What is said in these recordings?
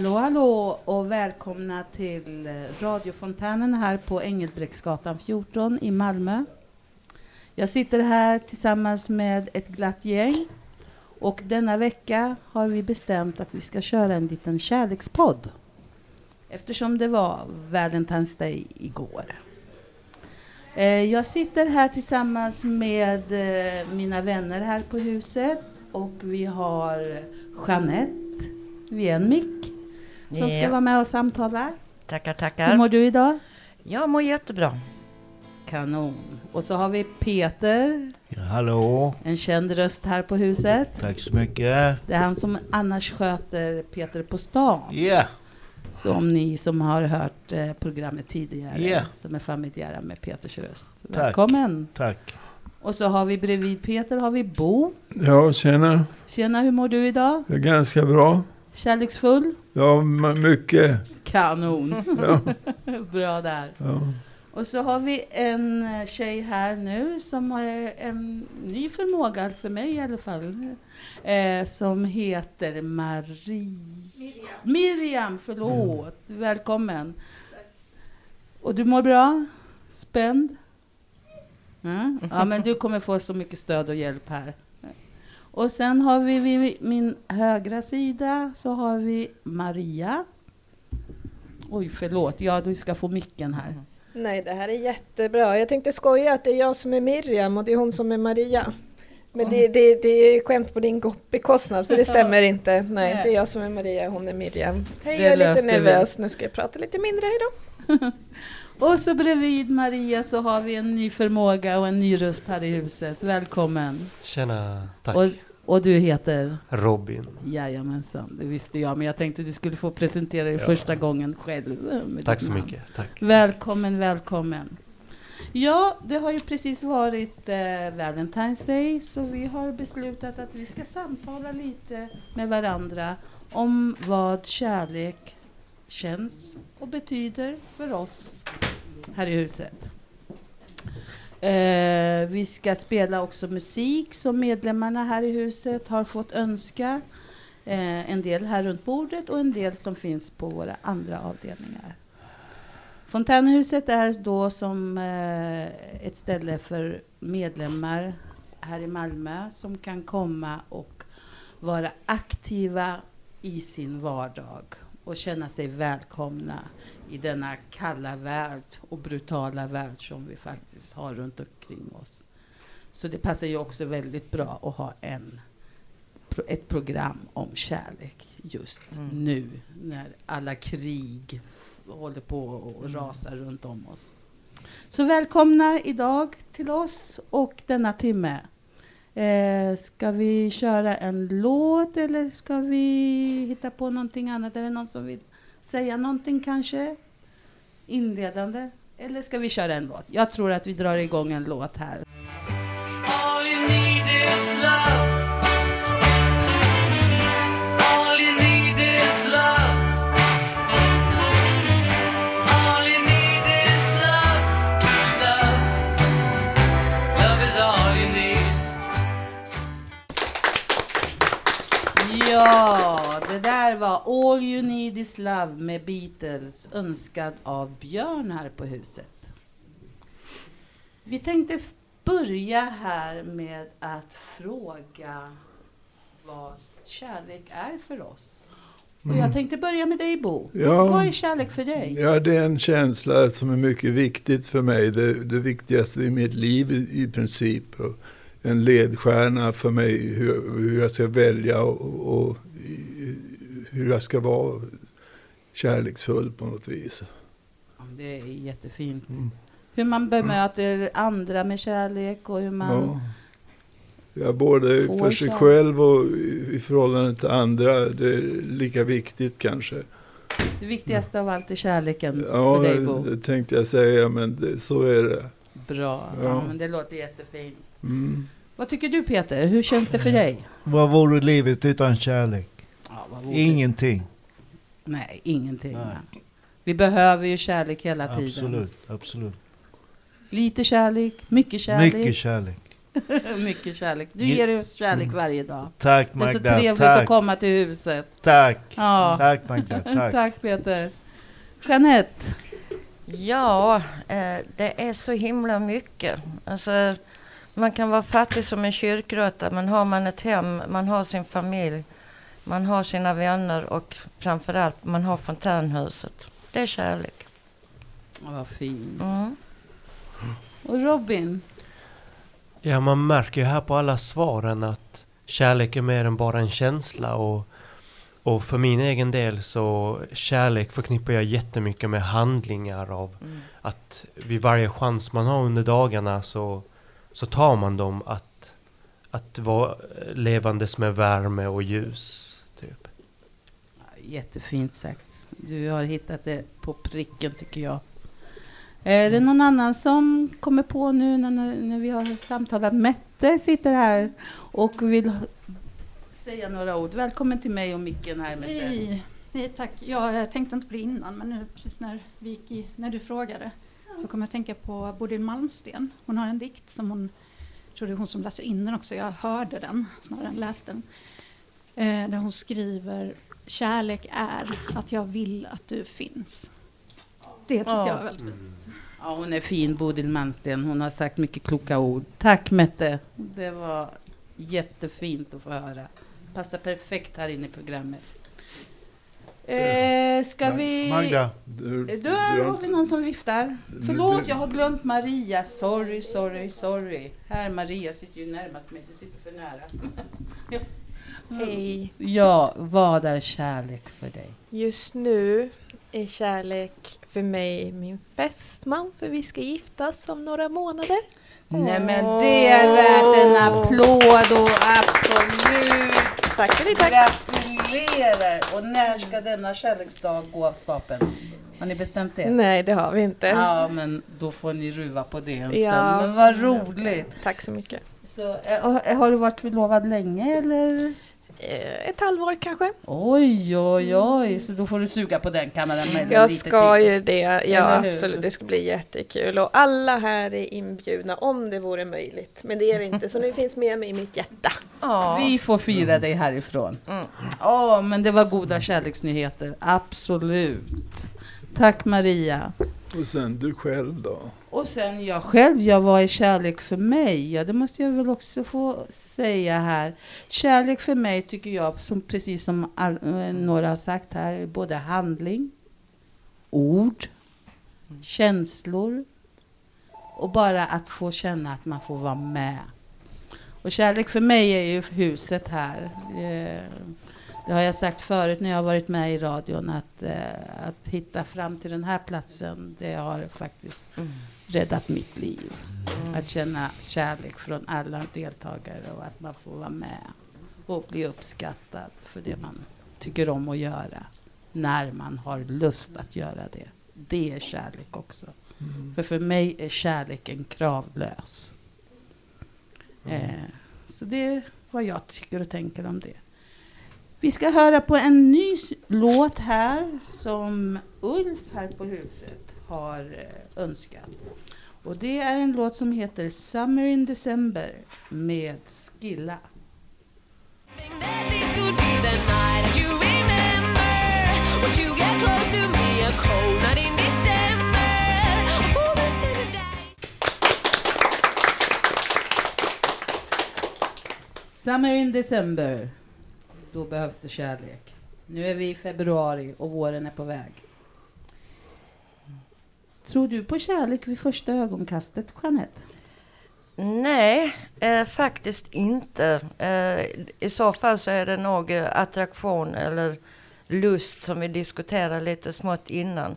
Hallå, hallå och välkomna till eh, radiofontänen här på Engelbrektsgatan 14 i Malmö. Jag sitter här tillsammans med ett glatt gäng och denna vecka har vi bestämt att vi ska köra en liten kärlekspodd eftersom det var Valentine's Day igår. Eh, jag sitter här tillsammans med eh, mina vänner här på huset och vi har Jeanette vid en mick som ska vara med och samtala. Tackar, Hur tackar. mår du idag? Jag mår jättebra. Kanon. Och så har vi Peter, Ja, hallå, en känd röst här på huset. tack så mycket. Det är han som annars sköter Peter på stan. Ja, Som ni som har hört eh, programmet tidigare, Ja. som är familjära med Peters röst. Tack. Välkommen! tack. Och så har vi bredvid Peter har vi Bo. Ja, tjena. Tjena, hur mår du idag? Det är ganska bra. Kärleksfull? Ja, mycket. Kanon! Ja, Bra där. ja. Och så har vi en eh, tjej här nu som har en ny förmåga, för mig i alla fall, eh, som heter Marie... Miriam. Miriam, förlåt. Välkommen. Och du mår bra? Spänd? Mm. Ja, men du kommer få så mycket stöd och hjälp här. Och sen har vi vid min högra sida så har vi Maria. Oj, förlåt. Ja, du ska få micken här. Nej, det här är jättebra. Jag tänkte skoja att det är jag som är Miriam och det är hon som är Maria. Men det, det, det är skämt på din bekostnad för det stämmer inte. Nej, det är jag som är Maria, hon är Miriam. Hej, jag är lite löste vi. nervös. Nu ska jag prata lite mindre idag. Och så bredvid Maria så har vi en ny förmåga och en ny röst här i huset. Välkommen. Tjena, tack. Och, och du heter? Robin. Jajamensan, det visste jag. Men jag tänkte du skulle få presentera dig Ja. första gången själv. eh, Tack så namn. mycket. Tack. Välkommen, välkommen. Ja, det har ju precis varit eh, Valentine's Day så vi har beslutat att vi ska samtala lite med varandra om vad kärlek känns och betyder för oss här i huset. Eh, vi ska spela också musik som medlemmarna här i huset har fått önska. Eh, en del här runt bordet och en del som finns på våra andra avdelningar. Fontänhuset är då som eh, ett ställe för medlemmar här i Malmö som kan komma och vara aktiva i sin vardag och känna sig välkomna i denna kalla värld och brutala värld som vi faktiskt har runt omkring oss. Så det passar ju också väldigt bra att ha en, ett program om kärlek just Mm. nu när alla krig håller på att rasa runt om oss. Så välkomna idag till oss och denna timme. Eh, ska vi köra en låt eller ska vi hitta på någonting annat? Är det någon som vill säga någonting kanske? Inledande? Eller ska vi köra en låt? Jag tror att vi drar igång en låt här. Där var All You Need Is Love med Beatles, önskad av Björn här på huset. Vi tänkte börja här med att fråga vad kärlek är för oss. Och jag tänkte börja med dig Bo. Ja. Vad är kärlek för dig? ja, det är en känsla som är mycket viktigt för mig. Det, det viktigaste i mitt liv i, i princip. Och en ledstjärna för mig hur, hur jag ska välja och, och hur jag ska vara kärleksfull på något vis. Ja, Det är jättefint. Mm. Hur man bemöter andra med kärlek och hur man... Ja. Ja, både Får för sig kärlek. själv och i, i förhållande till andra. Det är lika viktigt kanske. Det viktigaste av allt är kärleken Ja, för dig Bo. det tänkte jag säga, men det, så är det. Bra, ja. Ja. men det låter jättefint. Mm. Vad tycker du Peter? Hur känns det för dig? Vad vore livet utan kärlek? Ja, Ingenting. Nej, ingenting. Nej. Vi behöver ju kärlek hela tiden. Absolut, absolut. Lite kärlek, mycket kärlek. Mycket kärlek. Mycket kärlek. Du Ge- ger oss kärlek varje dag. Tack Det är så Magda. trevligt att Tack. komma till huset. Tack. Ja. Tack Magda. Tack, Tack. Peter. Jeanette, Ja, eh, det är så himla mycket. Alltså, man kan vara fattig som en kyrkråtta, men har man ett hem, man har sin familj, man har sina vänner och framförallt man har fontänhuset. Det är kärlek. Vad fin. Mm. Och Robin, Ja, man märker ju här på alla svaren att kärlek är mer än bara en känsla och, och för min egen del så kärlek förknippar jag jättemycket med handlingar av Mm. att vid varje chans man har under dagarna så, så tar man dem att, att vara levandes med värme och ljus. Typ. jättefint sagt. Du har hittat det på pricken tycker jag. Är det någon annan som kommer på nu när, när vi har samtalat? Mette sitter här och vill säga några ord. Välkommen till mig och micken här Mette. Nej, nej tack. Ja, jag tänkte inte på det innan men nu precis när, vi gick i, när du frågade så kom jag att tänka på Bodil Malmsten. Hon har en dikt som hon, tror det är hon som läser in den också, jag hörde den snarare än läste den. Eh, där hon skriver Kärlek är att jag vill att du finns. Det tyckte Ja. jag var väldigt fint. Ja, hon är fin, Bodil Malmsten. Hon har sagt mycket kloka ord. Tack Mette. Det var jättefint att få höra. Passar perfekt här inne i programmet. Eh, ska vi... Magda. Du, Då du har vi någon som viftar. Förlåt, jag har glömt Maria. Sorry, sorry, sorry. Här, Maria sitter ju närmast mig. Du sitter för nära. Hej. Ja, vad är kärlek för dig? Just nu är kärlek för mig min fästman för vi ska giftas om några månader. Nej men det är värt en applåd och absolut Tack för det, tack. Gratulerar! Och när ska denna kärleksdag gå av stapeln? Har ni bestämt det? Nej, det har vi inte. Ja, men då får ni ruva på det en stund. Ja. Men vad roligt! Tack så mycket. Så, eh, har du varit förlovad länge eller? Eh, Ett halvår kanske. Oj, oj, oj, så då får du suga på den karamellen Jag lite ska till. ju det. Ja, absolut. Det ska bli jättekul. Och alla här är inbjudna om det vore möjligt. Men det är det inte, så ni finns med mig i mitt hjärta. Ja. Vi får fira dig härifrån. Mm. Ja, men det var goda kärleksnyheter. Absolut. Tack Maria. Och sen du själv då? Och sen jag själv, jag var i kärlek för mig. Ja, det måste jag väl också få säga här. Kärlek för mig tycker jag, som, precis som all, eh, några har sagt här, är både handling, ord, känslor och bara att få känna att man får vara med. Och kärlek för mig är ju huset här. Eh, Det har jag sagt förut när jag har varit med i radion att, eh, att hitta fram till den här platsen, det har faktiskt Mm. Räddat mitt liv. Mm. Att känna kärlek från alla deltagare och att man får vara med och bli uppskattad för det man tycker om att göra när man har lust att göra det. Det är kärlek också. För för mig är kärleken kravlös. Eh, så det är vad jag tycker och tänker om det. Vi ska höra på en ny låt här som Ulf här på huset har eh, önskat. Och det är en låt som heter Summer in December med Skilla. Summer in December. Då behövs det kärlek. Nu är vi i februari och våren är på väg. Tror du på kärlek vid första ögonkastet, Jeanette? Nej, eh, faktiskt inte. Eh, I så fall så är det nog eh, attraktion eller lust som vi diskuterade lite smått innan.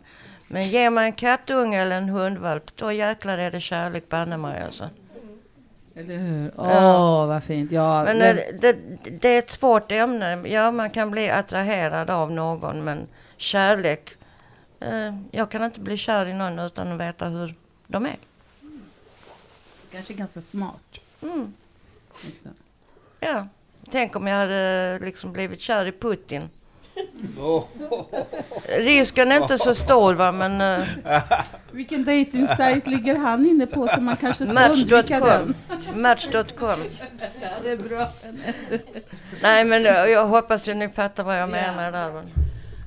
Men ge mig en kattunge eller en hundvalp, då jäklar är det kärlek banne mig alltså. Eller hur? Åh, Ja. vad fint. Ja, Men men, eh, det, det är ett svårt ämne. Ja, man kan bli attraherad av någon, men kärlek. Eh, jag kan inte bli kär i någon utan att veta hur de är. kanske ganska smart. Mm, Liksom. ja. Tänk om jag hade liksom blivit kär i Putin. Risken är inte så stor va, men eh, Vilken dejtingsajt ligger han inne på så man kanske ska undvika den? Match.com. Match.com. Det är bra. Nej men jag jag hoppas att ni fattar vad jag Ja. menar där.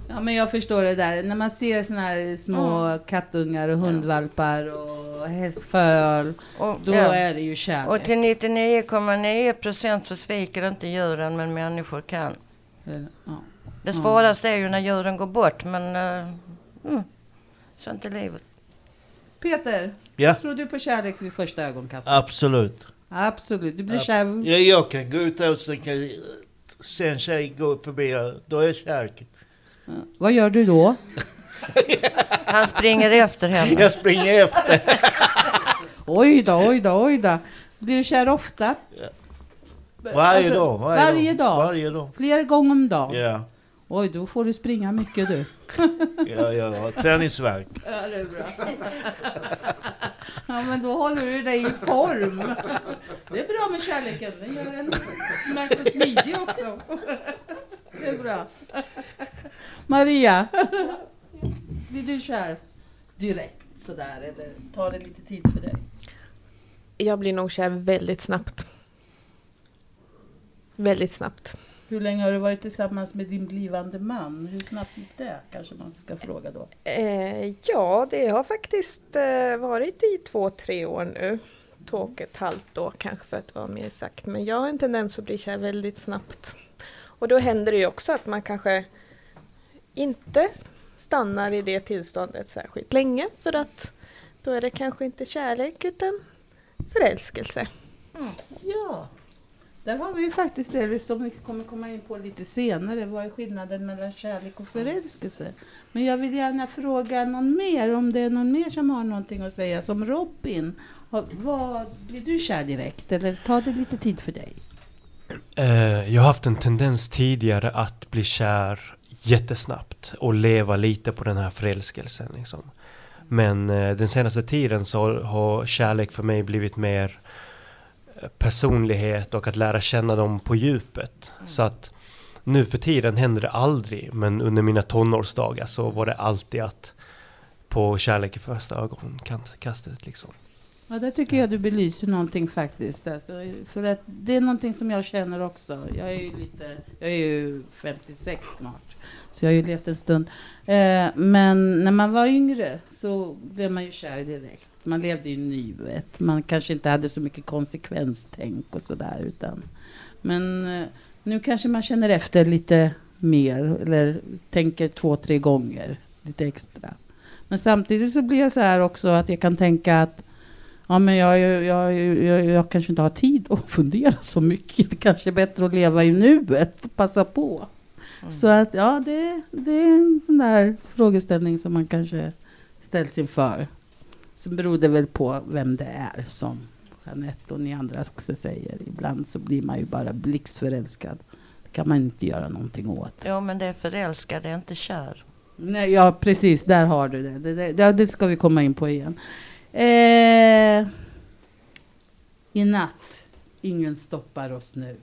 Ja, men jag förstår det där. När man ser såna här små kattungar och hundvalpar och föl, Och, då ja. är det ju kärlek. och till 99,9 procent så sviker inte djuren men människor kan. Ja. Det svåraste är ju när djuren går bort men uh, mm, sånt är livet. Peter, Ja, tror du på kärlek vid första ögonkastet? absolut. Absolut. Du blir Ja. kär. Ja, jag kan gå ut och sen kan se en tjej gå förbi, då är jag kärlek. Ja. Vad gör du då? Han springer efter henne. Jag springer efter. Oj då, oj då, oj då. Blir du kär ofta? Varje Alltså, dag. Varje, varje dag? Varje dag. Flera gånger om dagen? Ja, Oj, då får du springa mycket du. ja, jag har träningsvärk. Ja, det är bra. Ja, men då håller du dig i form. Det är bra med kärleken. Den gör en smärt och smidig också. Det är bra. Maria, blir du kär direkt sådär eller tar det lite tid för dig? Jag blir nog kär väldigt snabbt. Väldigt snabbt. Hur länge har du varit tillsammans med din blivande man? Hur snabbt gick det? Kanske man ska fråga då. Eh, ja, det har faktiskt eh, varit i två, tre år nu. Två och ett halvt då kanske för att vara mer sagt. Men jag har en tendens att bli kär väldigt snabbt. Och då händer det ju också att man kanske inte stannar i det tillståndet särskilt länge för att då är det kanske inte kärlek utan förälskelse. Ja, där har vi ju faktiskt det som vi kommer komma in på lite senare. Vad är skillnaden mellan kärlek och förälskelse? Men jag vill gärna fråga någon mer, om det är någon mer som har någonting att säga. Som Robin, har, vad, blir du kär direkt eller tar det lite tid för dig? Eh, jag har haft en tendens tidigare att bli kär jättesnabbt och leva lite på den här förälskelsen. Liksom. Men eh, den senaste tiden så har kärlek för mig blivit mer eh, personlighet och att lära känna dem på djupet. Så att nu för tiden händer det aldrig, men under mina tonårsdagar så var det alltid att på kärlek i första ögonkastet liksom. Ja, där tycker jag du belyser någonting faktiskt. Alltså, för att det är någonting som jag känner också. Jag är ju, lite, jag är ju 56 snart, så jag har ju levt en stund. Eh, men när man var yngre så blev man ju kär direkt. Man levde i nuet. Man kanske inte hade så mycket konsekvenstänk och sådär. Utan, men eh, nu kanske man känner efter lite mer eller tänker två, tre gånger lite extra. Men samtidigt så blir jag så här också att jag kan tänka att Ja, men jag, jag, jag, jag, kanske inte har tid att fundera så mycket. Det kanske är bättre att leva i nuet, passa på. Så att ja, det, det är en sån där frågeställning som man kanske ställs inför. Så beror det väl på vem det är som Jeanette och ni andra också säger. Ibland så blir man ju bara blixtförälskad. Det kan man inte göra någonting åt. Jo men det är förälskad, det är inte kär. Nej, ja, precis. Där har du det. Det, det, det, det ska vi komma in på igen. Eh, I natt. Ingen stoppar oss nu.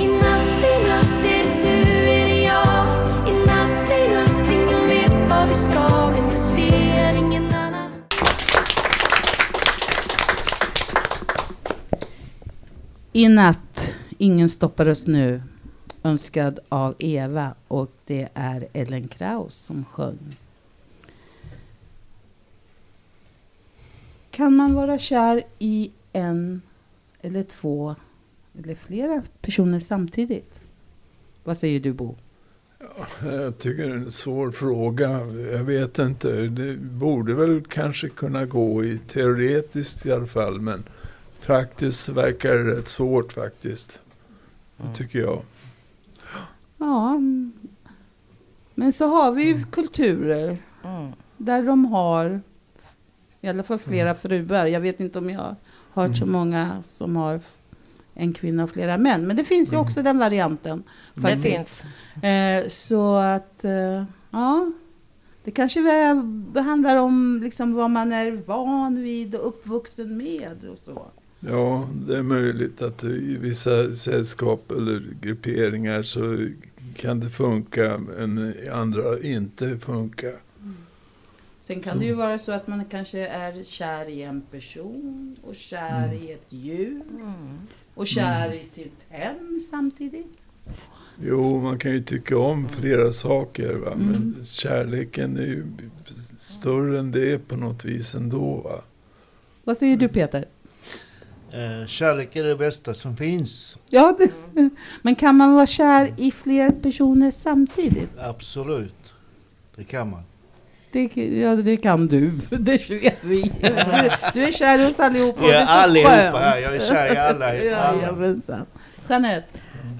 I natt, i natt är det du, är det jag I natt, i natt, ingen vet vad vi ska Men jag ser ingen annan I natt. Ingen stoppar oss nu. Önskad av Eva. Och det är Ellen Kraus som sjöng. Kan man vara kär i en eller två eller flera personer samtidigt? Vad säger du Bo? Jag tycker det är en svår fråga. Jag vet inte. Det borde väl kanske kunna gå i teoretiskt i alla fall. Men praktiskt verkar det rätt svårt faktiskt. Det tycker jag. Ja, mm. men så har vi ju kulturer Mm. där de har i alla fall flera fruar. Jag vet inte om jag har hört så många som har en kvinna och flera män. Men det finns ju också den varianten. Det Faktiskt. finns. Eh, så att, eh, ja. Det kanske handlar om liksom vad man är van vid och uppvuxen med och så. Ja, det är möjligt att i vissa sällskap eller grupperingar så kan det funka men i andra inte funka. Sen kan Så. det ju vara så att man kanske är kär i en person och kär Mm. i ett djur Mm. och kär i sitt hem samtidigt. Jo, man kan ju tycka om flera saker. Va? Mm. Men kärleken är ju större än det på något vis ändå. Va? Vad säger du Peter? Eh, kärlek är det bästa som finns. Ja, det, men kan man vara kär i fler personer samtidigt? Absolut. Det kan man. Det, ja, det kan du. Det vet vi. Du, du är kär i oss allihopa och det Ja, är så allihopa skönt. Jag är kär i alla. Ja, alla. jajamensan. Jeanette?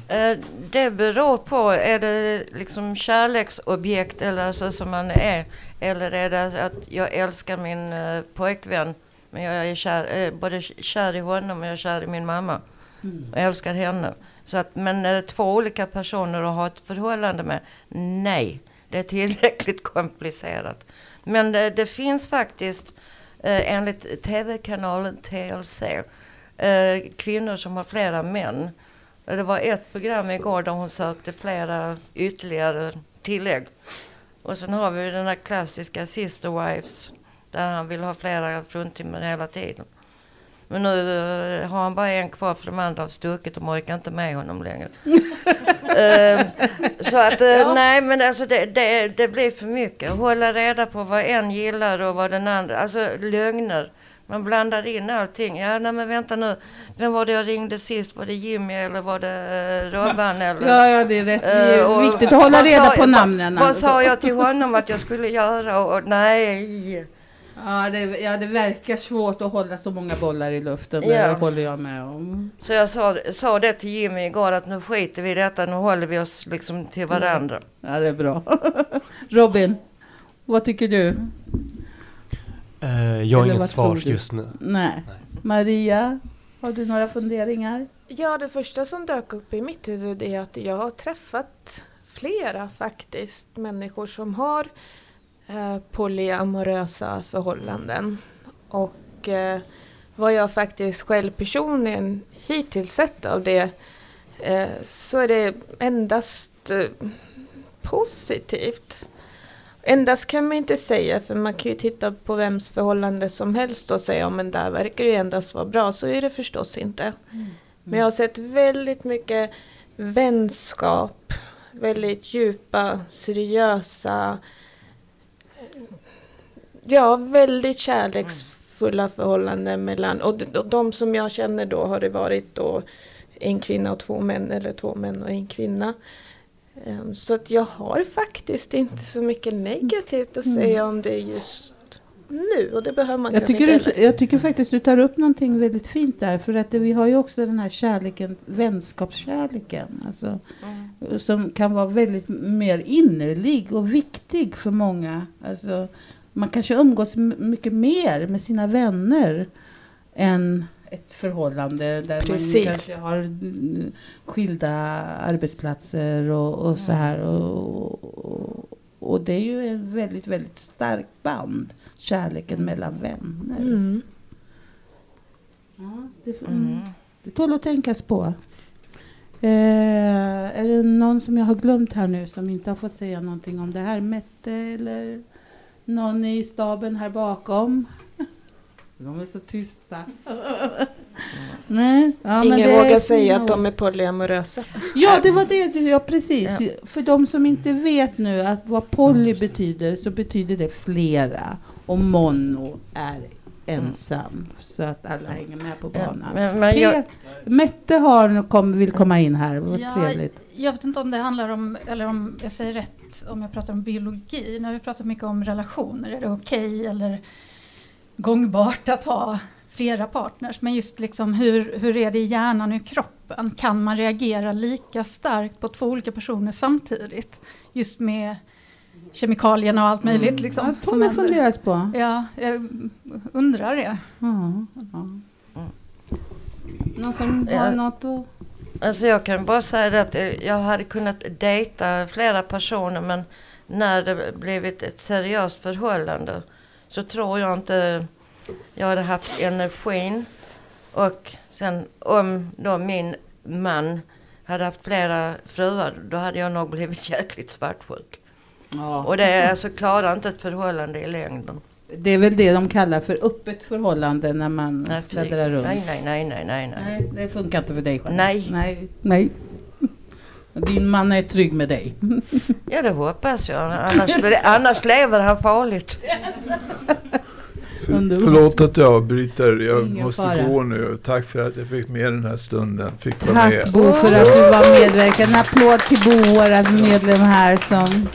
Eh, Det beror på, är det liksom kärleksobjekt eller så som man är? Eller är det att jag älskar min eh, pojkvän, men jag är kär, eh, både kär i honom och jag är kär i min mamma. Mm. Jag älskar henne. Så att, men två olika personer att ha ett förhållande med, nej. Det är tillräckligt komplicerat. Men det, det finns faktiskt, eh, enligt tv-kanalen TLC, eh, kvinnor som har flera män. Eh, det var ett program igår där hon sökte flera ytterligare tillägg. Och sen har vi den här klassiska Sister Wives där han vill ha flera fruntimmer hela tiden. Men nu eh, har han bara en kvar för de andra har stuckit och de orkar inte med honom längre. Ehm, så att eh, nej men alltså det, det, det blir för mycket. Hålla reda på vad en gillar och vad den andra, alltså lögner. Man blandar in allting. Ja nej men vänta nu, vem var det jag ringde sist? Var det Jimmy eller var det eh, Robban eller? Ja, ja, det är rätt. Det är Eh, viktigt att hålla vad reda sa på namnen. Vad alltså. sa jag till honom att jag skulle göra? Och, och nej. Ja det, ja, det verkar svårt att hålla så många bollar i luften. Det Ja. håller jag med om. Så jag sa, sa det till Jimmy igår att nu skiter vi i detta, nu håller vi oss liksom till varandra. Ja, det är bra. Robin, vad tycker du? Eh, jag har Eller inget svar just nu. Nej. Maria, har du några funderingar? Ja, det första som dök upp i mitt huvud är att jag har träffat flera faktiskt människor som har eh, polyamorösa förhållanden. Och eh, vad jag faktiskt själv personligen hittills sett av det eh, så är det endast eh, positivt. Endast kan man inte säga för man kan ju titta på vems förhållande som helst och säga om men där verkar ju endast vara bra. Så är det förstås inte. Men jag har sett väldigt mycket vänskap, väldigt djupa, seriösa, ja väldigt kärleksfulla förhållanden mellan, och de, och de som jag känner då har det varit då en kvinna och två män eller två män och en kvinna. Ehm, Så att jag har faktiskt inte så mycket negativt att säga om det just nu och det behöver man Jag tycker, du, jag tycker faktiskt du tar upp någonting väldigt fint där. För att det, vi har ju också den här kärleken, vänskapskärleken. Alltså, Som kan vara väldigt mer innerlig och viktig för många. Alltså, man kanske umgås mycket mer med sina vänner än ett förhållande där Precis. man kanske har mm, skilda arbetsplatser och, och så här. Och, och, och det är ju en väldigt, väldigt stark band, kärleken mellan vänner. Mm. Ja, det, Mm. mm. det tål att tänkas på. Eh, är det någon som jag har glömt här nu som inte har fått säga någonting om det här? Mette eller någon i staben här bakom? De är så tysta. Nej, ja, men Ingen det vågar säga att de är polyamorösa. Ja, det var det du, ja precis. Ja. För de som inte vet nu att vad poly betyder så betyder det flera och mono är ensam. Så att alla hänger med på Ja, banan. men, men jag, Mette har, kom, vill komma in här, vad Ja, trevligt. Jag vet inte om det handlar om, eller om jag säger rätt, om jag pratar om biologi. När vi pratar mycket om relationer, är det okej eller gångbart att ha flera partners? Men just liksom hur, hur är det i hjärnan och i kroppen? Kan man reagera lika starkt på två olika personer samtidigt? Just med kemikalierna och allt möjligt. Liksom, Ja, Tommy funderas på. Ja, jag undrar det. Ja, ja. Någon som har Ja. något att... alltså jag kan bara säga det att eh, jag hade kunnat dejta flera personer men när det blivit ett seriöst förhållande så tror jag inte jag hade haft energin. Och sen om då min man hade haft flera fruar då hade jag nog blivit jäkligt svartsjuk. Ja. Och det är alltså klarar inte ett förhållande i längden. Det är väl det de kallar för öppet förhållande när man Nej, fladdrar runt. nej, nej, nej, nej, nej, nej. Det funkar inte för dig själv. Nej. Nej. Nej. Din man är trygg med dig. Ja, det hoppas jag. Annars, annars lever han farligt. För, förlåt att jag avbryter, jag Ingen måste fara. gå nu. Tack för att jag fick med den här stunden. Fick Tack med. Bo för att du var medverkande. En applåd till Bo, vår medlem här som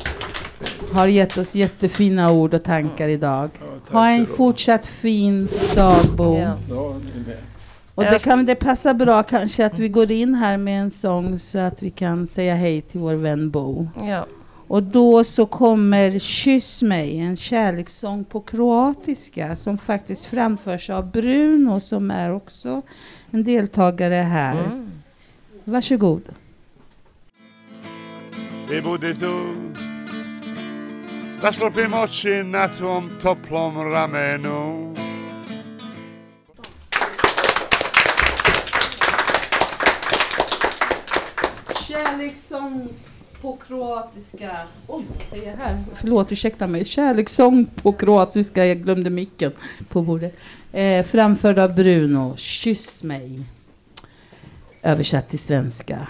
har gett oss jättefina ord och tankar idag. Ja, Ha en fortsatt fin dag Bo. Ja. Och det kan det passa bra kanske att vi går in här med en sång så att vi kan säga hej till vår vän Bo. Ja. Och då så kommer Kyss mig, en kärlekssång på kroatiska som faktiskt framförs av Bruno som är också en deltagare här. Mm. Varsågod. I bude tu Da slopim oči na tvom toplom ramenu Kärlekssång på kroatiska. Oj, vad säger jag här? Förlåt, ursäkta mig. Kärlekssång på kroatiska. Jag glömde micken på bordet. Eh, framförd av Bruno. Kyss mig. Översatt till svenska.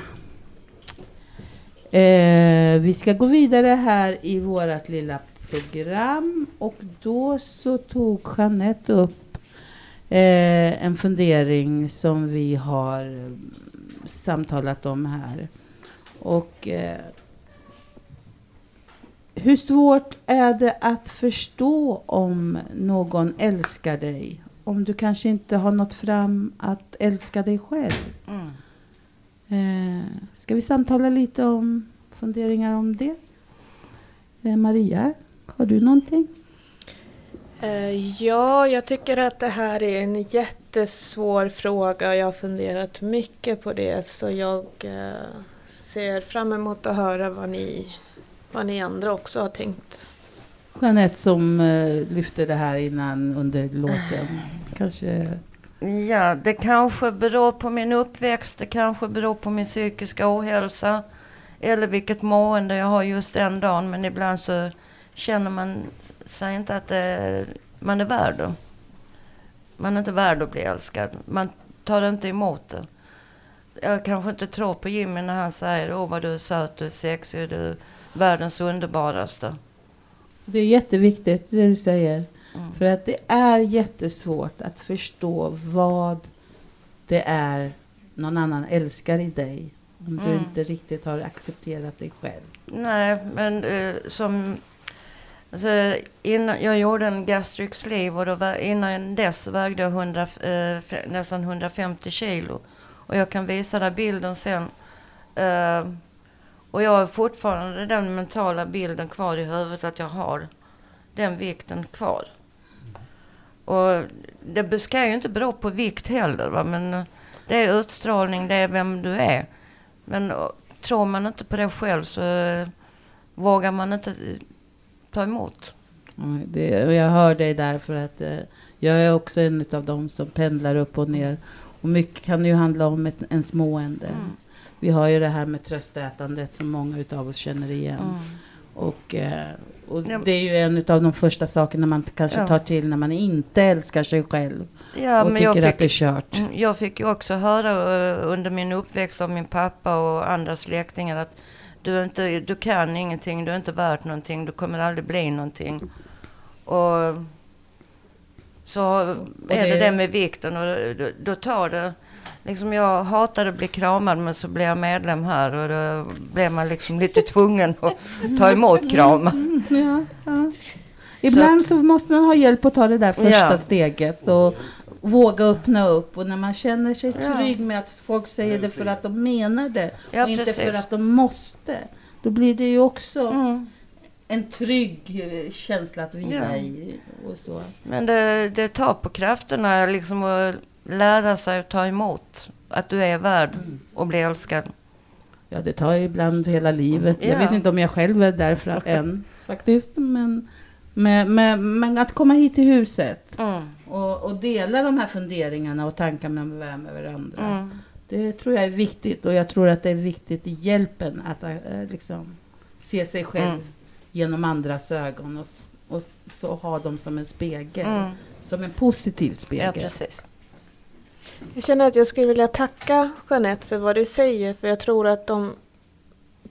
Eh, vi ska gå vidare här i vårt lilla program. Och då så tog Jeanette upp eh, en fundering som vi har mm, samtalat om här. Och eh, hur svårt är det att förstå om någon älskar dig? Om du kanske inte har nått fram att älska dig själv. Mm. Eh, ska vi samtala lite om funderingar om det? Eh, Maria, har du någonting? Eh, Ja, jag tycker att det här är en jättesvår fråga. Jag har funderat mycket på det så jag eh, ser fram emot att höra vad ni, vad ni andra också har tänkt. Jeanette som eh, lyfte det här innan under låten. Kanske... Ja, det kanske beror på min uppväxt, det kanske beror på min psykiska ohälsa eller vilket mående jag har just den dagen. Men ibland så känner man sig inte att det, man är värd det. Man är inte värd att bli älskad. Man tar inte emot det. Jag kanske inte tror på Jimmy när han säger åh vad du är söt, du är sexig, du är världens underbaraste. Det är jätteviktigt det du säger. Mm. För att det är jättesvårt att förstå vad det är någon annan älskar i dig. Om du Mm. inte riktigt har accepterat dig själv. Nej, men eh, som... Alltså, innan, jag gjorde en gastric sleeve och då var, innan dess vägde jag 100, eh, nästan 150 kilo. Och jag kan visa dig bilden sen. Eh, och jag har fortfarande den mentala bilden kvar i huvudet att jag har den vikten kvar. Och det ska ju inte bero på vikt heller, va? men eh, det är utstrålning, det är vem du är. Men eh, tror man inte på det själv så eh, vågar man inte ta emot. Mm, Det, och jag hör dig där för att eh, jag är också en av dem som pendlar upp och ner. Och mycket kan ju handla om ett, en smående. Mm. Vi har ju det här med tröstätandet som många utav oss känner igen. Mm. Och, eh, och Ja. det är ju en av de första sakerna man kanske Ja. tar till när man inte älskar sig själv. Ja, och tycker att fick, det är kört. Mm, Jag fick ju också höra eh, under min uppväxt av min pappa och andra släktingar att du, är inte, du kan ingenting, du är inte värt någonting, du kommer aldrig bli någonting. Och så är det det- det med vikten och då, då tar det... Liksom jag hatade att bli kramad men så blev jag medlem här och då blev man liksom lite tvungen att ta emot kramar. Mm, ja, ja. Ibland så måste man ha hjälp att ta det där första Ja. steget och våga öppna upp. Och när man känner sig trygg med att folk säger det för att de menar det och inte precis. för att de måste. Då blir det ju också Mm. en trygg eh, känsla att vila Ja. i. Och så. Men det, det tar på krafterna liksom att lära sig att ta emot. Att du är värd att bli älskad. Ja, det tar ju ibland hela livet. Jag Ja. vet inte om jag själv är där för än faktiskt. Men, men, men, men att komma hit till huset Mm. och, och dela de här funderingarna och tankarna med, med varandra. Mm. Det tror jag är viktigt och jag tror att det är viktigt i hjälpen att eh, liksom se sig själv Mm. genom andras ögon och, och så ha dem som en spegel. Mm. Som en positiv Ja, spegel. precis. Jag känner att jag skulle vilja tacka Jeanette för vad du säger. För jag tror att de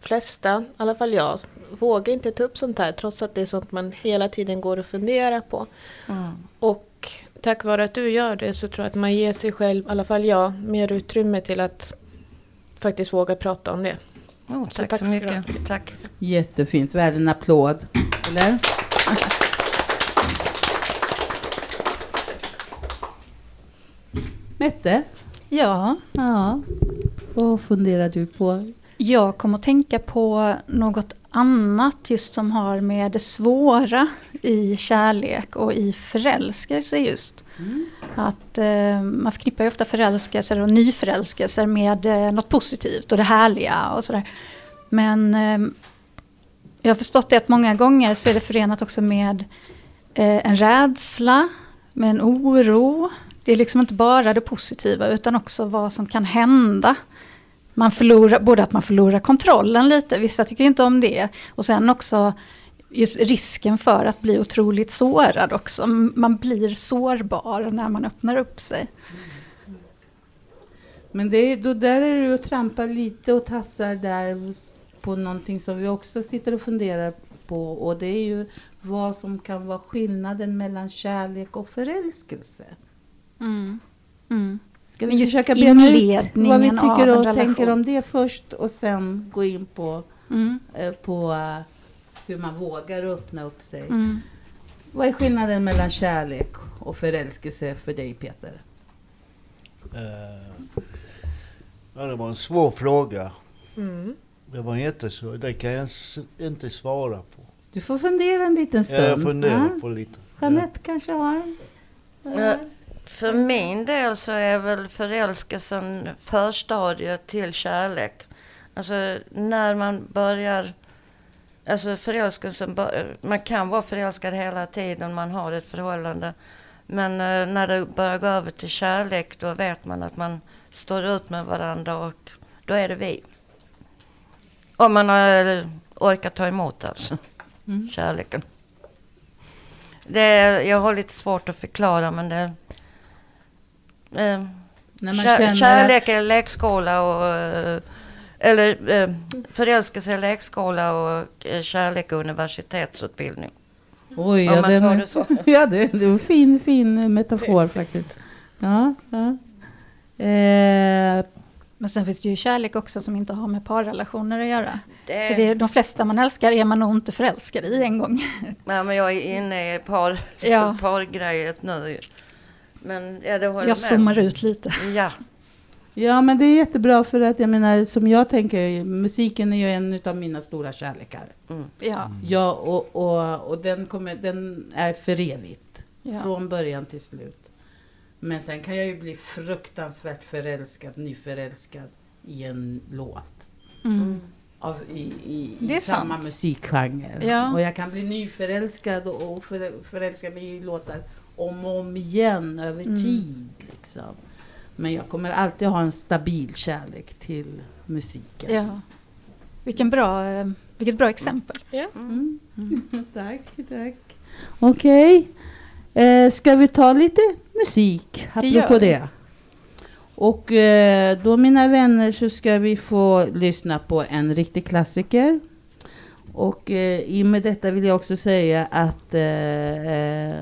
flesta, i alla fall jag, vågar inte ta upp sånt här. Trots att det är sånt man hela tiden går och funderar på. Mm. Och tack vare att du gör det så tror jag att man ger sig själv, i alla fall jag, mer utrymme till att faktiskt våga prata om det. Oh, Så tack, tack så ska du mycket. Tack. Jättefint, värd en applåd. Eller? Mette? Ja, Ja. Vad funderar du på? jag kommer att tänka på något annat just som har med det svåra i kärlek och i förälskelse just. Att eh, man förknippar ju ofta förälskelser och nyförälskelser med eh, något positivt och det härliga och sådär. Men eh, jag har förstått det att många gånger så är det förenat också med eh, en rädsla, med en oro. Det är liksom inte bara det positiva utan också vad som kan hända. Man förlorar, både att man förlorar kontrollen lite, vissa tycker inte om det. Och sen också just risken för att bli otroligt sårad också. Man blir sårbar när man öppnar upp sig. Men det är, då där är du och trampar lite och tassar där på någonting som vi också sitter och funderar på. Och det är ju vad som kan vara skillnaden mellan kärlek och förälskelse. Mm. Mm. Ska vi försöka bena ut vad vi tycker en och tänker om det först och sen gå in på, Mm. eh, på eh, hur man vågar öppna upp sig. Mm. Vad är skillnaden mellan kärlek och förälskelse för dig Peter? Eh, ja, det var en svår fråga. Mm. Det var jättesvår. Det kan jag inte svara på. Du får fundera en liten stund. Jag funderar Ja? på lite. Jeanette kanske har? Ja, för min del så är väl förälskelsen förstadiet till kärlek. Alltså när man börjar, alltså förälskelsen, bör- man kan vara förälskad hela tiden man har ett förhållande. Men eh, när det börjar gå över till kärlek då vet man att man står ut med varandra och då är det vi. Om man har eh, orkat ta emot alltså, Mm. kärleken. Det, jag har lite svårt att förklara men det... Eh, När man kär, känner kärlek är lekskola och... eh, Eller eh, förälskelse är lekskola och eh, kärlek är universitetsutbildning. Oj, ja, den, det så. ja, det, det var en fin, fin metafor faktiskt. Ja, ja. Eh, Men sen finns det ju kärlek också som inte har med parrelationer att göra. Det, Så det är, de flesta man älskar är man nog inte förälskad i en gång. ja, men jag är inne i par, Ja. pargrejet nu. Men ja, det håller Jag med. zoomar ut lite. Ja, ja, men det är jättebra för att jag menar, som jag tänker, musiken är ju en av mina stora kärlekar. mm. Ja, Ja, och, och, och den, kommer, den är för evigt. ja. Från början till slut. Men sen kan jag ju bli fruktansvärt förälskad, nyförälskad i en låt. Mm. Av, i, i, i samma sant. musikgenre. Ja. Och jag kan bli nyförälskad och, och för, förälska mig i låtar om och om igen över Mm. tid. Liksom. Men jag kommer alltid ha en stabil kärlek till musiken. ja. Vilken bra, vilket bra exempel. Mm. Mm. tack, tack. Okej. Eh, ska vi ta lite musik Det apropå vi. det? Och eh, då mina vänner så ska vi få lyssna på en riktig klassiker. Och eh, i och med detta vill jag också säga att eh, eh,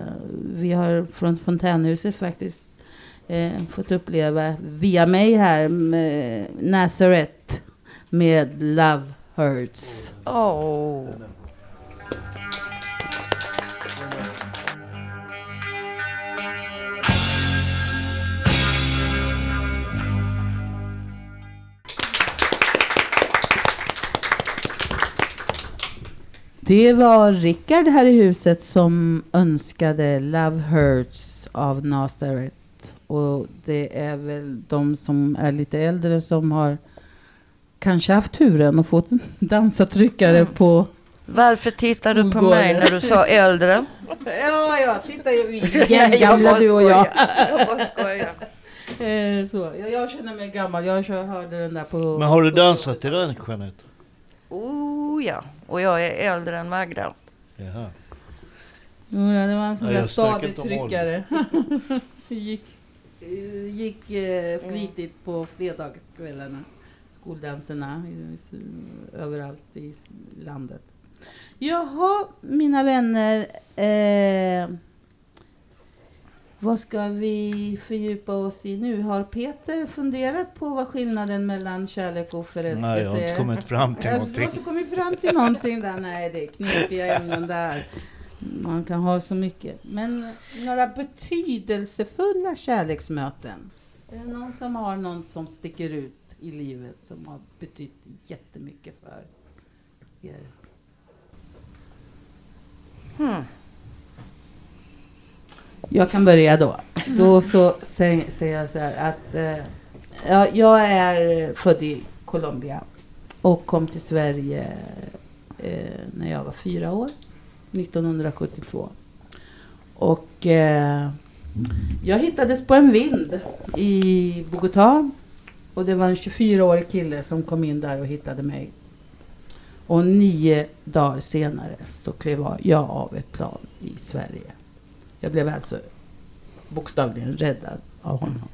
vi har från Fontänhuset faktiskt eh, fått uppleva via mig här med Nazareth med Love Hurts. Oh. Det var Rickard här i huset som önskade Love Hurts av Nazareth. Och det är väl de som är lite äldre som har kanske haft turen och fått en dansatryckare på... Varför tittar du på mig när du sa äldre? Ja, ja, titta vi Nej, är jag gamla du och jag. Jag. Eh, så. Jag, jag känner mig gammal, jag kör, hörde den där på... Men har du dansat till den Jeanette? Oh ja, och jag är äldre än Magda. Jaha. Det var en sån Ja, där stadig tryckare. gick gick eh, flitigt på fredagskvällarna. Skoldanserna överallt i landet. Jaha, mina vänner. Eh, vad ska vi fördjupa oss i nu? Har Peter funderat på vad skillnaden mellan kärlek och förälskelse Nej, jag har inte är? kommit fram till Alltså, du har någonting. inte kommit fram till någonting där? Nej, det är knepiga ämnen där. Man kan ha så mycket. Men några betydelsefulla kärleksmöten? Är det någon som har något som sticker ut i livet som har betytt jättemycket för er? Hmm. Jag kan börja då. Då så sä- säger jag så här att eh, ja, jag är född i Colombia och kom till Sverige eh, när jag var fyra år, 1972. Och eh, jag hittades på en vind i Bogotá och det var en 24-årig kille som kom in där och hittade mig. Och nio dagar senare så klev jag av ett plan i Sverige. Jag blev alltså bokstavligen räddad av honom.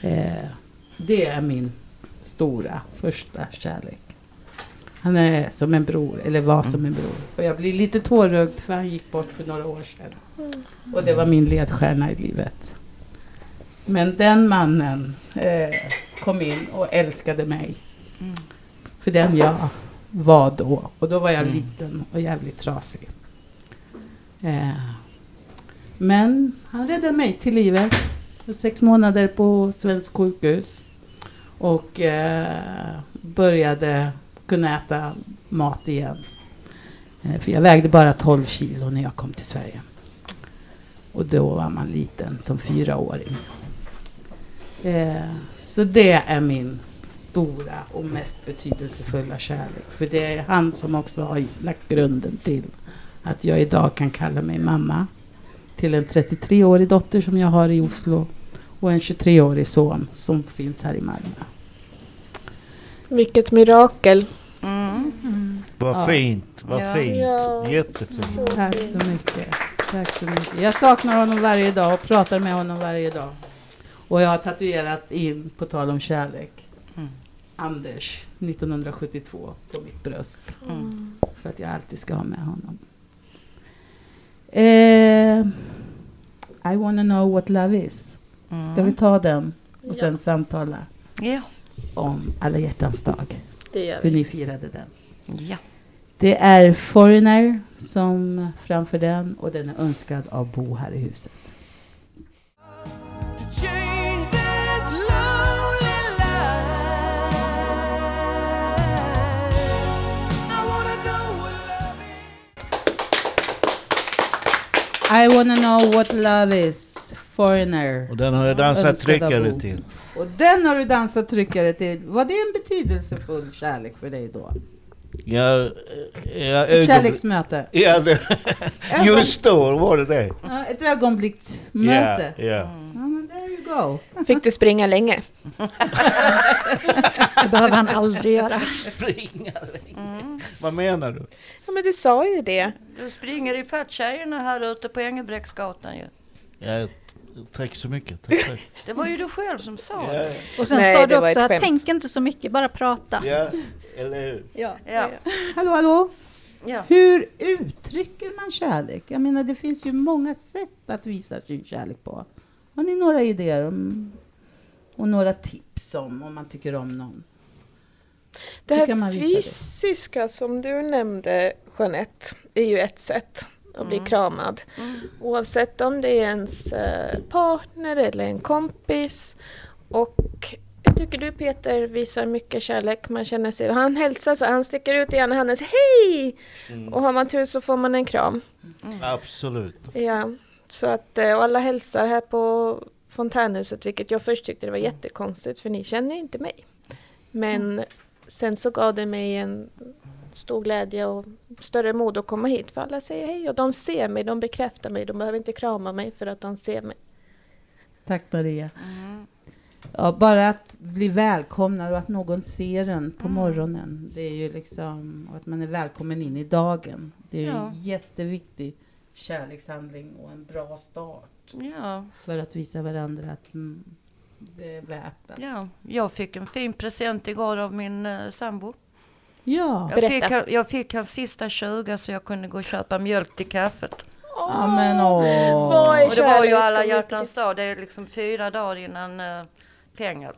Eh, det är min stora första kärlek. Han är som en bror, eller var som en bror. Och jag blir lite tårögd för han gick bort för några år sedan. Och det var min ledstjärna i livet. Men den mannen eh, kom in och älskade mig. För den jag var då. Och då var jag liten och jävligt trasig. Eh, men han räddade mig till livet. Sex månader på svensk sjukhus. Och eh, började kunna äta mat igen. Eh, för jag vägde bara 12 kilo när jag kom till Sverige. Och då var man liten som fyraåring. Eh, så det är min stora och mest betydelsefulla kärlek. För det är han som också har lagt grunden till att jag idag kan kalla mig mamma till en 33-årig dotter som jag har i Oslo och en 23-årig son som finns här i Malmö. Vilket mirakel. Mm. Vad Ja. fint, vad Ja. fint. Ja. Jättefint. Tack så mycket. Tack så mycket. Jag saknar honom varje dag och pratar med honom varje dag. Och jag har tatuerat in, på tal om kärlek, Mm. Anders 1972 på mitt bröst. Mm. För att jag alltid ska ha med honom. Eh, I wanna know what love is. Ska Mm. vi ta den och Ja. sen samtala Ja. om alla hjärtans dag? Hur ni firade den. ja. Det är Foreigner som framför den och den är önskad av Bo här i huset. I wanna know what love is. Foreigner. Och den har jag dansat tryckare till. Och den har du dansat tryckare till. Var det en betydelsefull kärlek för dig då? Jag, jag, Ett ögonblick- kärleksmöte? Ja, det, just då var det det. Ja, ett ögonblicksmöte? Ja, ja. Ja, men there you go. Fick du springa länge? Det behöver han aldrig göra. Springa. Mm. Vad menar du? Ja men du sa ju det. Du springer ifatt tjejerna här ute på Engelbrektsgatan ju. Ja, tack så mycket. Tack, tack. Det var ju du själv som sa det. Och sen Nej, sa du också att tänk inte så mycket, bara prata. ja, eller hur? Ja. Ja. Hallå, hallå? Ja. Hur uttrycker man kärlek? Jag menar, det finns ju många sätt att visa sin kärlek på. Har ni några idéer om, och några tips om, om man tycker om någon? Det här visa det? fysiska som du nämnde Jeanette är ju ett sätt att bli Mm. kramad. Mm. Oavsett om det är ens eh, partner eller en kompis. Och jag tycker du Peter visar mycket kärlek. Man känner sig, han hälsar så han sticker ut ena handen och säger hej! Mm. Och har man tur så får man en kram. Absolut. Ja, så att eh, och alla hälsar här på fontänhuset vilket jag först tyckte det var jättekonstigt för ni känner ju inte mig. Men sen så gav det mig en stor glädje och större mod att komma hit för alla säger hej och de ser mig, de bekräftar mig, de behöver inte krama mig för att de ser mig. Tack Maria. Mm. Ja, bara att bli välkomnad och att någon ser en på Mm. morgonen. Det är ju liksom och att man är välkommen in i dagen. Det är Ja. en jätteviktig kärlekshandling och en bra start Ja, för att visa varandra att mm, det är värt att... ja. Jag fick en fin present igår av min uh, sambo. Ja, Jag Berätta. fick, jag fick hans sista 20 så jag kunde gå och köpa mjölk till kaffet. ja men åh. Är Och det var ju alla hjärtans dag. Det är liksom fyra dagar innan eh, pengar.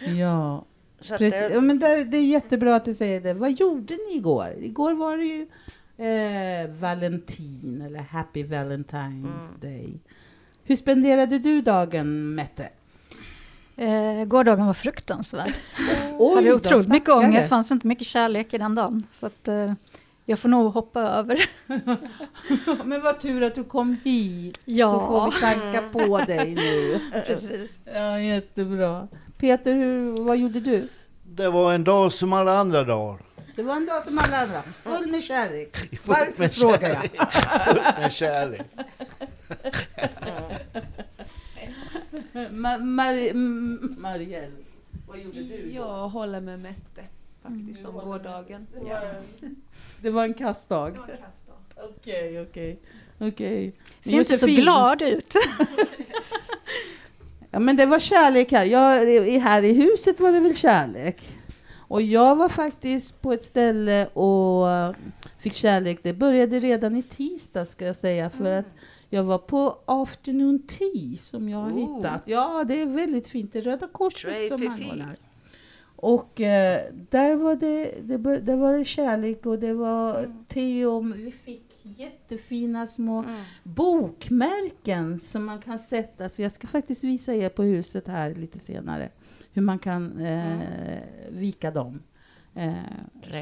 Ja, Så precis. det, Ja, men där, det är jättebra att du säger det. Vad gjorde ni igår? Igår var det ju eh, Valentin eller Happy Valentine's Mm. Day. Hur spenderade du dagen, Mette? Eh, gårdagen var fruktansvärd. Oj, hade då, otroligt mycket stackare. ångest, fanns inte mycket kärlek i den dagen. Så att, eh, jag får nog hoppa över. Men vad tur att du kom hit. Ja. Så får vi tanka på dig nu. Precis. Ja, jättebra. Peter, hur, vad gjorde du? Det var en dag som alla andra dagar. Det var en dag som alla andra. Full med kärlek. Full Varför med frågar jag? kärlek. Full med kärlek. Ma- Mar- Marielle, vad gjorde du? igår? Jag håller med Mette faktiskt om gårdagen. Det Ja. var, det var en kastdag. Det var en kastdag. Okej, okej. okej. Ser inte så glad ut. Ja, men det var kärlek här. Jag, här i huset var det väl kärlek. Och jag var faktiskt på ett ställe och eh, fick kärlek. Det började redan i tisdag ska jag säga. För Mm. att jag var på afternoon tea som jag har Oh. hittat. Ja, det är väldigt fint. Det är Röda Korset som anordnar. Och eh, där var det, det, där var det kärlek och det var Mm. te och vi fick jättefina små mm. bokmärken som man kan sätta. Så jag ska faktiskt visa er på huset här lite senare hur man kan eh, vika dem. Eh,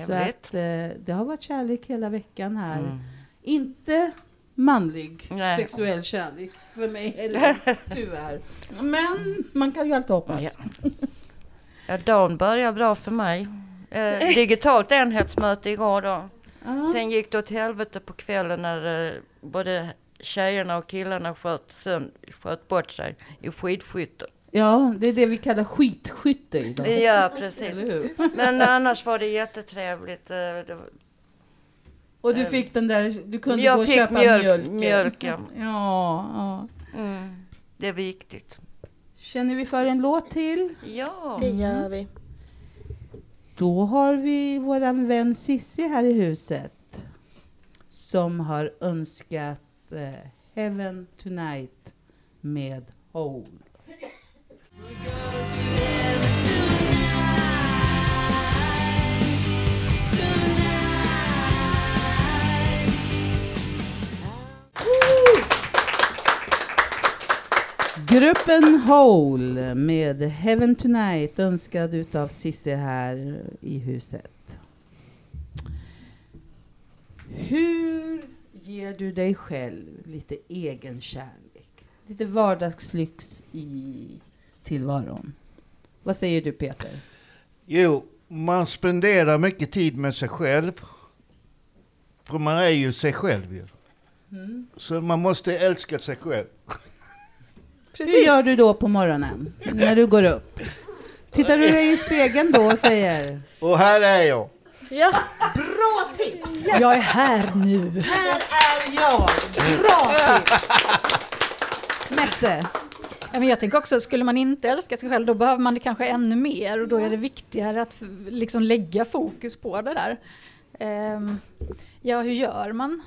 så att, eh, det har varit kärlek hela veckan här. Mm. Inte manlig Nej. sexuell kärlek för mig heller, tyvärr. Men man kan ju alltid hoppas. Ja. Ja, dagen börjar bra för mig. Eh, digitalt enhetsmöte igår då. Ja. Sen gick det åt helvete på kvällen när eh, både tjejerna och killarna sköt, sönd- sköt bort sig i skidskytte. Ja, det är det vi kallar skitskytte idag. Ja, precis. Men annars var det jättetrevligt. eh, Det, var- Och du Eh, fick den där, du kunde jag gå och köpa mjölk, mjölken. mjölken. Ja, ja. Mm, det är viktigt. Känner vi för en låt till? Ja. Det gör vi. Då har vi våran vän Sissi här i huset som har önskat eh, Heaven Tonight med Hole. Gruppen Hole med Heaven Tonight önskad utav Sissi här i huset. Hur ger du dig själv lite egen kärlek? Lite vardagslyx i tillvaron. Vad säger du Peter? Jo, man spenderar mycket tid med sig själv. För man är ju sig själv ju. Mm. Så man måste älska sig själv. Hur gör du då på morgonen när du går upp? Tittar du dig i spegeln då och säger Och här är jag. Ja, Bra tips! Jag är här nu. Här är jag! Bra tips! Mette? Ja, men jag tänker också, skulle man inte älska sig själv då behöver man det kanske ännu mer och då är det viktigare att liksom lägga fokus på det där. Ehm, ja, hur gör man?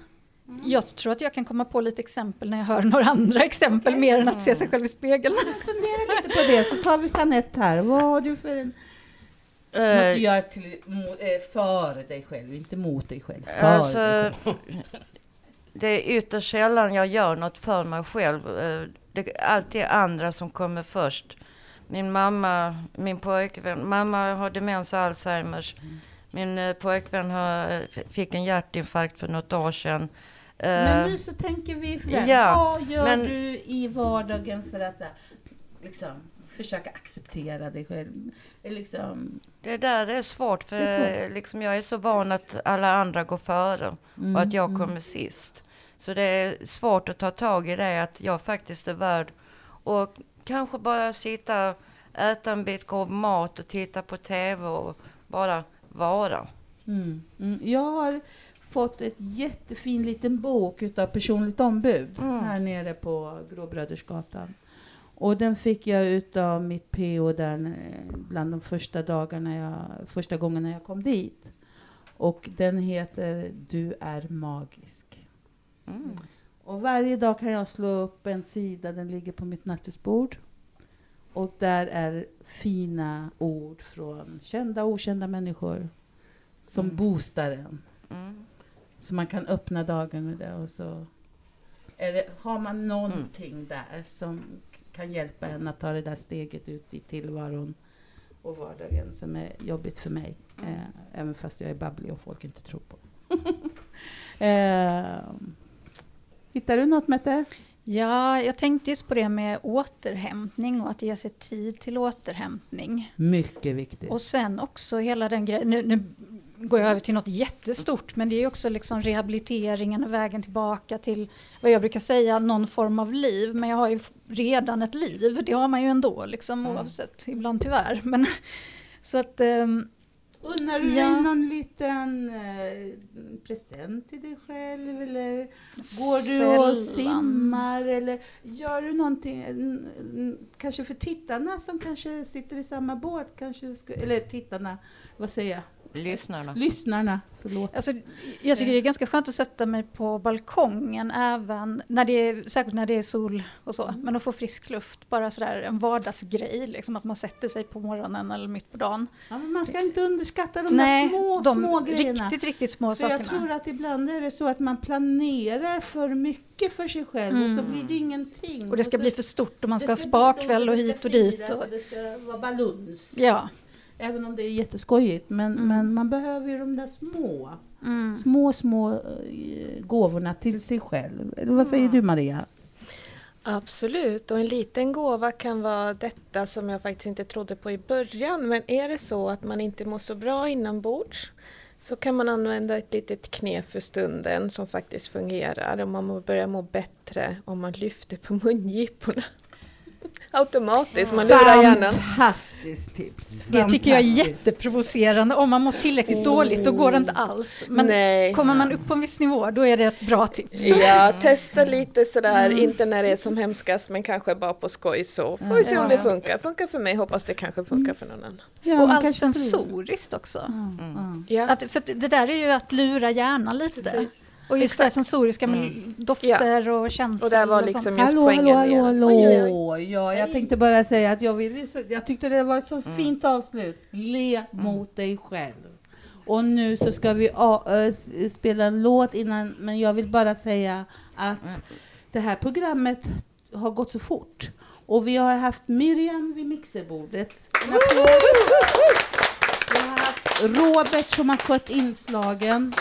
Jag tror att jag kan komma på lite exempel när jag hör några andra exempel mer än att se sig själv i spegeln. Fundera lite på det så tar vi Jeanette här. Vad har du för en... Något du Eh, gör till, eh, för dig själv, inte mot dig själv. För Alltså, dig själv. det är ytterst sällan jag gör något för mig själv. Eh, Det är alltid andra som kommer först. Min mamma, min pojkvän, mamma har demens och Alzheimers. Min eh, pojkvän har, eh, fick en hjärtinfarkt för något år sedan. Eh, Men nu så tänker vi för det. ja, Vad gör men- du i vardagen för att eh, liksom, försöka acceptera dig själv? Eh, Liksom, Det där är svårt för är Liksom, jag är så van att alla andra går före mm, och att jag mm. kommer sist. Så det är svårt att ta tag i det, att jag faktiskt är värd och kanske bara sitta äta en bit god mat och titta på TV och bara vara. Mm. Mm. Jag har fått ett jättefin liten bok utav personligt ombud Mm. här nere på Gråbrödersgatan. Och den fick jag utav mitt PO där eh, bland de första dagarna jag, första gången när jag kom dit. Och den heter Du är magisk. Mm. Och varje dag kan jag slå upp en sida, den ligger på mitt nattduksbord. Och där är fina ord från kända och okända människor som Mm. boostar en. Mm. Så man kan öppna dagen med det och så det, har man någonting där som kan hjälpa en att ta det där steget ut i tillvaron och vardagen som är jobbigt för mig. Eh, även fast jag är babblig och folk inte tror på. eh, hittar du något Mette? Ja, jag tänkte just på det med återhämtning och att ge sig tid till återhämtning. Mycket viktigt. Och sen också hela den grejen, nu, nu går jag över till något jättestort, men det är också liksom rehabiliteringen och vägen tillbaka till vad jag brukar säga, någon form av liv. Men jag har ju redan ett liv, det har man ju ändå, liksom, Mm. oavsett, ibland tyvärr. Men, så att, ehm, Unnar du Ja. dig någon liten eh, present till dig själv? Eller går du och Sällan. simmar? Eller gör du någonting, kanske för tittarna som kanske sitter i samma båt? Kanske eller tittarna, vad säger jag? Lyssnarna. Lyssnarna, förlåt. Alltså, jag tycker det är ganska skönt att sätta mig på balkongen även när det är, särskilt när det är sol och så. Men att få frisk luft, bara sådär en vardagsgrej, liksom att man sätter sig på morgonen eller mitt på dagen. Ja, men man ska inte underskatta de Nej, där små, de små grejerna. riktigt, riktigt små För jag sakerna. tror att ibland är det så att man planerar för mycket för sig själv och så Mm. blir det ingenting. Och det ska så, bli för stort och man det ska ha spakväll och hit ska och dit. Och, och det ska vara baluns. ja. Även om det är jätteskojigt. Men, Mm. men man behöver ju de där små, Mm. små, små eh, gåvorna till sig själv. Eller vad säger du Maria? Absolut, och en liten gåva kan vara detta som jag faktiskt inte trodde på i början. Men är det så att man inte mår så bra inombords så kan man använda ett litet knep för stunden som faktiskt fungerar. Och man börjar må bättre om man lyfter på mungiporna. Automatiskt, man lurar hjärnan. Fantastiskt tips! Det tycker jag är Fantastiskt. jätteprovocerande. Om man mår tillräckligt dåligt, då går det inte alls. Men Nej. kommer man upp på en viss nivå, då är det ett bra tips. Ja, testa lite sådär, Mm. inte när det är som hemskast men kanske bara på skoj så. Får vi se om det funkar. Funkar för mig, hoppas det kanske funkar för någon annan. Ja, och allt sensoriskt också. Ja, ja. Ja, Att, för det där är ju att lura hjärnan lite. precis. Och just det Exakt. sensoriska med dofter och känslor. Och där var liksom just Hallå, hallå, poängen hallå, hallå. Oj, Ja, jag tänkte bara säga att jag, vill, ju så- jag tyckte det var ett så fint avslut. Le mot dig själv. Och nu så ska vi spela en låt innan, men jag vill bara säga att det här programmet har gått så fort. Och vi har haft Miriam vid mixerbordet. En applåd. Vi har haft Robert som har skött inslagen.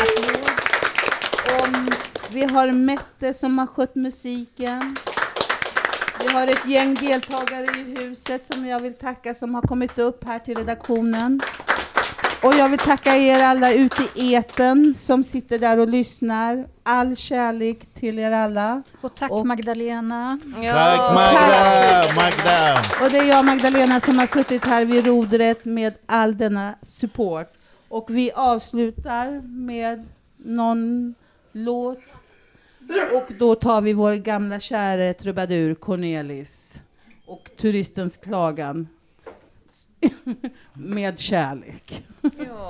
Applåd. Och vi har Mette som har skött musiken. Vi har ett gäng deltagare i huset som jag vill tacka som har kommit upp här till redaktionen. Och jag vill tacka er alla ute i eten som sitter där och lyssnar. All kärlek till er alla. Och tack Och- Magdalena. Tack Magda! Magda! Och det är jag, Magdalena, som har suttit här vid rodret med all denna support. Och vi avslutar med någon låt. Och då tar vi vår gamla käre trubadur Cornelis och turistens klagan med kärlek. Ja.